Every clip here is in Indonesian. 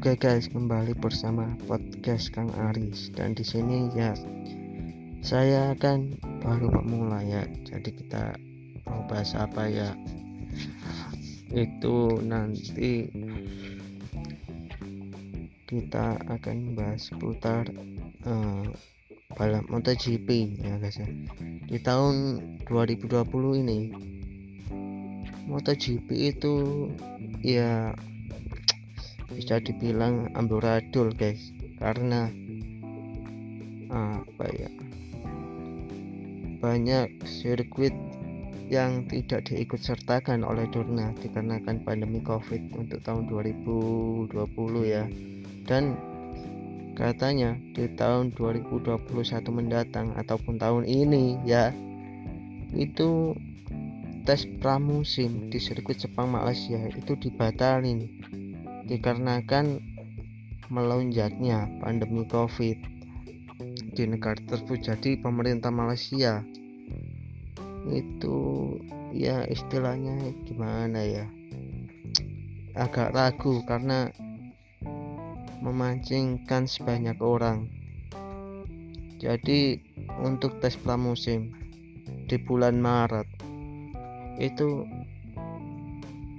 Oke guys, kembali bersama podcast Kang Aris dan di sini ya saya akan baru pemula ya. Jadi kita mau bahas apa ya? Itu nanti kita akan bahas seputar uh, balap MotoGP ya guys ya. Di tahun 2020 ini MotoGP itu ya bisa dibilang amburadul guys. Karena apa ya banyak sirkuit yang tidak diikut sertakan oleh Dorna dikarenakan pandemi covid untuk tahun 2020 ya. Dan katanya di tahun 2021 mendatang ataupun tahun ini ya itu tes pramusim di sirkuit Jepang Malaysia itu dibatalin dikarenakan melonjaknya pandemi Covid. Di negara tersebut. Jadi pemerintah Malaysia. Itu ya istilahnya gimana ya? Agak ragu karena memancingkan sebanyak orang. Jadi untuk tes pramusim di bulan Maret itu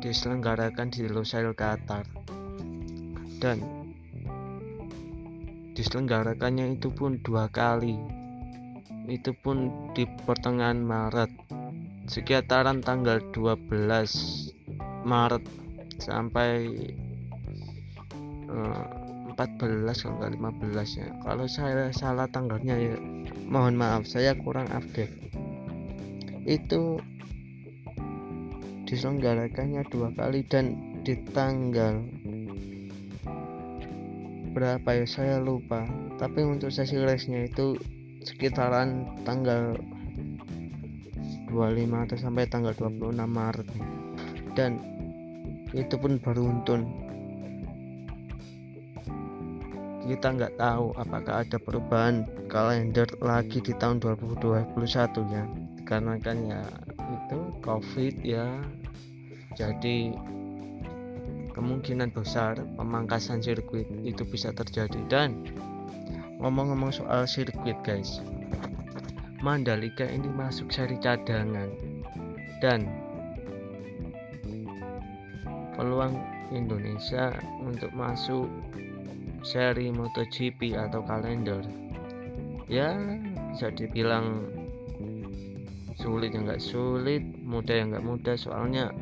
diselenggarakan di Lusail Qatar dan diselenggarakannya itu pun dua kali. Itu pun di pertengahan Maret. Sekitaran tanggal 12 Maret sampai uh, 14 kalau nggak 15 ya. Kalau saya salah tanggalnya ya mohon maaf saya kurang update. Itu diselenggarakannya dua kali dan di tanggal berapa ya saya lupa. Tapi untuk sesi race-nya itu sekitaran tanggal 25 atau sampai tanggal 26 Maret. Dan itu pun beruntun kita nggak tahu apakah ada perubahan kalender lagi di tahun 2021 ya. Karena kan ya itu covid ya. Jadi kemungkinan besar pemangkasan sirkuit itu bisa terjadi. Dan ngomong-ngomong soal sirkuit guys. Mandalika ini masuk seri cadangan. Dan peluang Indonesia untuk masuk seri MotoGP atau kalender ya bisa dibilang sulit yang nggak sulit mudah yang nggak mudah. Soalnya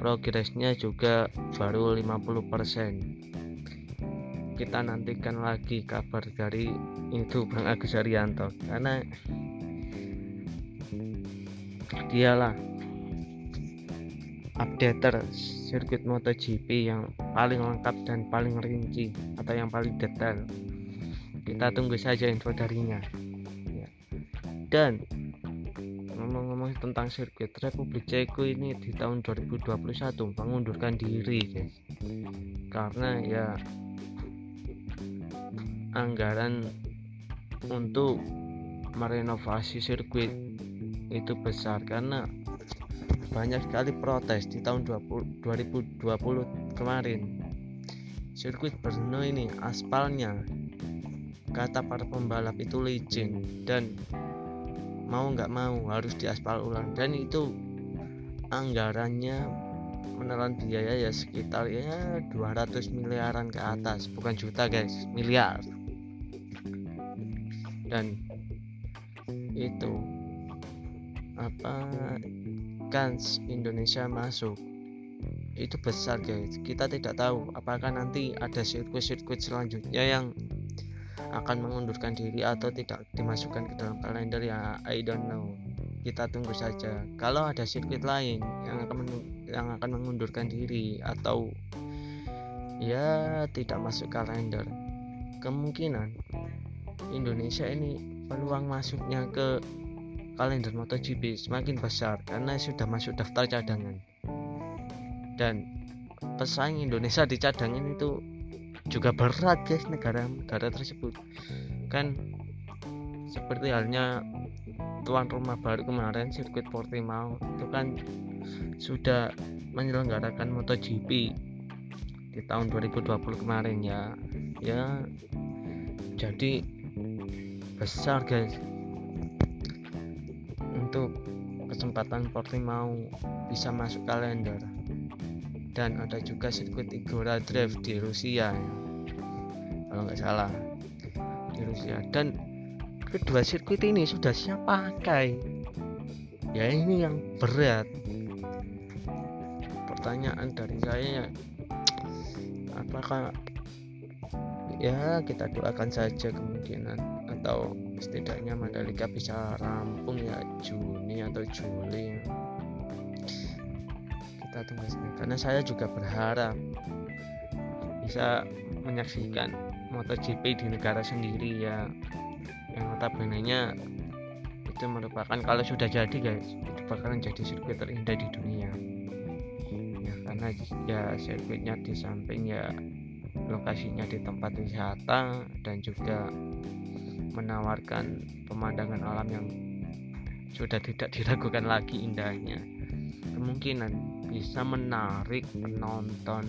progresnya juga baru 50% kita nantikan lagi kabar dari itu Bang Agus Arianto karena dialah updater sirkuit MotoGP yang paling lengkap dan paling rinci atau yang paling detail. Kita tunggu saja info darinya. Ya. dan ngomong-ngomong tentang sirkuit Republik Ceko ini di tahun 2021 mengundurkan diri guys karena ya anggaran untuk merenovasi sirkuit itu besar karena banyak sekali protes di tahun 20, 2020 kemarin. Sirkuit Brno ini aspalnya kata para pembalap itu licin dan mau nggak mau harus diaspal ulang. Dan itu anggarannya menelan biaya ya sekitar ya 200 miliaran ke atas bukan juta guys miliar. Dan itu apa kans Indonesia masuk. Itu besar guys kita tidak tahu apakah nanti ada sirkuit-sirkuit selanjutnya yang akan mengundurkan diri atau tidak dimasukkan ke dalam kalender ya I don't know. Kita tunggu saja. Kalau ada sirkuit lain yang akan yang akan mengundurkan diri atau ya tidak masuk kalender kemungkinan Indonesia ini peluang masuknya ke kalender MotoGP semakin besar karena sudah masuk daftar cadangan. Dan pesaing Indonesia di cadangan itu juga berat guys negara-negara tersebut. Kan seperti halnya tuan rumah baru kemarin sirkuit Portimao itu kan sudah menyelenggarakan MotoGP di tahun 2020 kemarin ya. Ya jadi besar guys. Untuk kesempatan Portimao bisa masuk kalender. Dan ada juga sirkuit Igora Drive di Rusia kalau nggak salah. Di Rusia dan kedua sirkuit ini sudah siap pakai. Ya ini yang berat. Pertanyaan dari saya ya apakah ya kita doakan saja kemungkinan atau setidaknya Mandalika bisa rampung ya Juni atau Juli. Kita tunggu saja. Karena saya juga berharap bisa menyaksikan MotoGP di negara sendiri ya. Yang notabene nya itu merupakan kalau sudah jadi guys itu bakalan jadi sirkuit terindah di dunia. Karena ya sirkuitnya di samping ya lokasinya di tempat wisata dan juga menawarkan pemandangan alam yang sudah tidak diragukan lagi indahnya. Kemungkinan bisa menarik penonton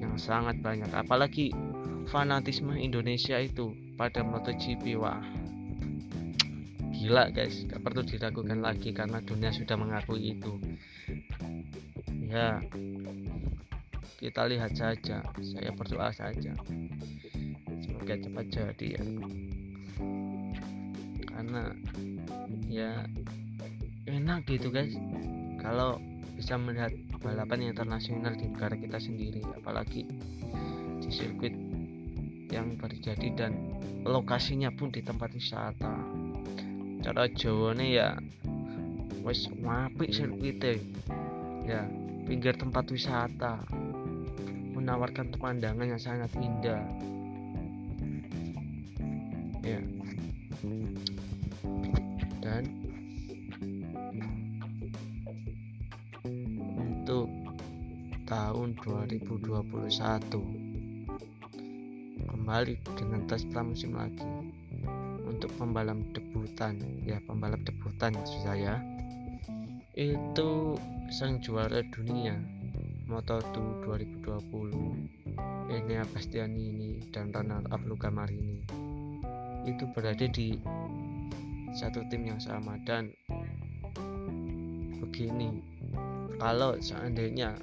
yang sangat banyak apalagi fanatisme Indonesia itu pada MotoGP wah. Gila guys. Gak perlu diragukan lagi karena dunia sudah mengakui itu. Ya. Kita lihat saja. Saya berdoa saja. Semoga cepat jadi ya. Karena ya enak gitu guys. Kalau bisa melihat balapan internasional di negara kita sendiri apalagi di sirkuit yang terjadi dan lokasinya pun di tempat wisata. Cara Jawa nih ya wes apik sirkuitnya ya pinggir tempat wisata. Menawarkan pemandangan yang sangat indah. Ya. Dan untuk tahun 2021 kembali dengan tes pramusim lagi. Untuk pembalap debutan ya pembalap debutan maksud saya. Itu sang juara dunia Moto2 2020 Enea Bastianini dan runner up Luca Marini itu berada di satu tim yang sama dan begini kalau seandainya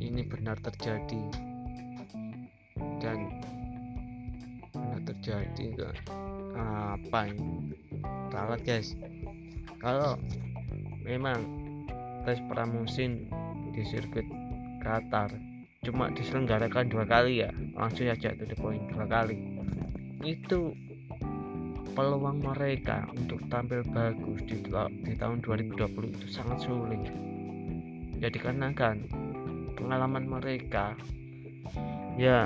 ini benar terjadi benar terjadi apa rawat guys. Kalau memang tes pramusim di sirkuit Qatar cuma diselenggarakan dua kali ya langsung saja to the point dua kali. Itu peluang mereka untuk tampil bagus di, di tahun 2020 itu sangat sulit. Ya dikarenakan pengalaman mereka ya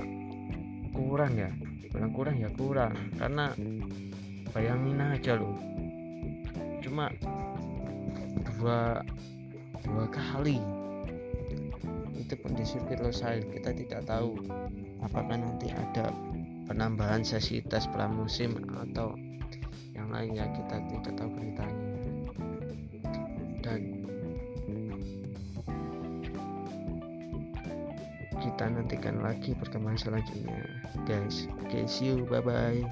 kurang ya kurang kurang ya kurang karena bayangin aja loh. Cuma dua dua kali itu pun di sirkuit Losail kita tidak tahu apakah nanti ada penambahan sesi tes pramusim atau yang lainnya kita tidak tahu beritanya. Dan kita nantikan lagi perkembangan selanjutnya. Guys okay see you. Bye bye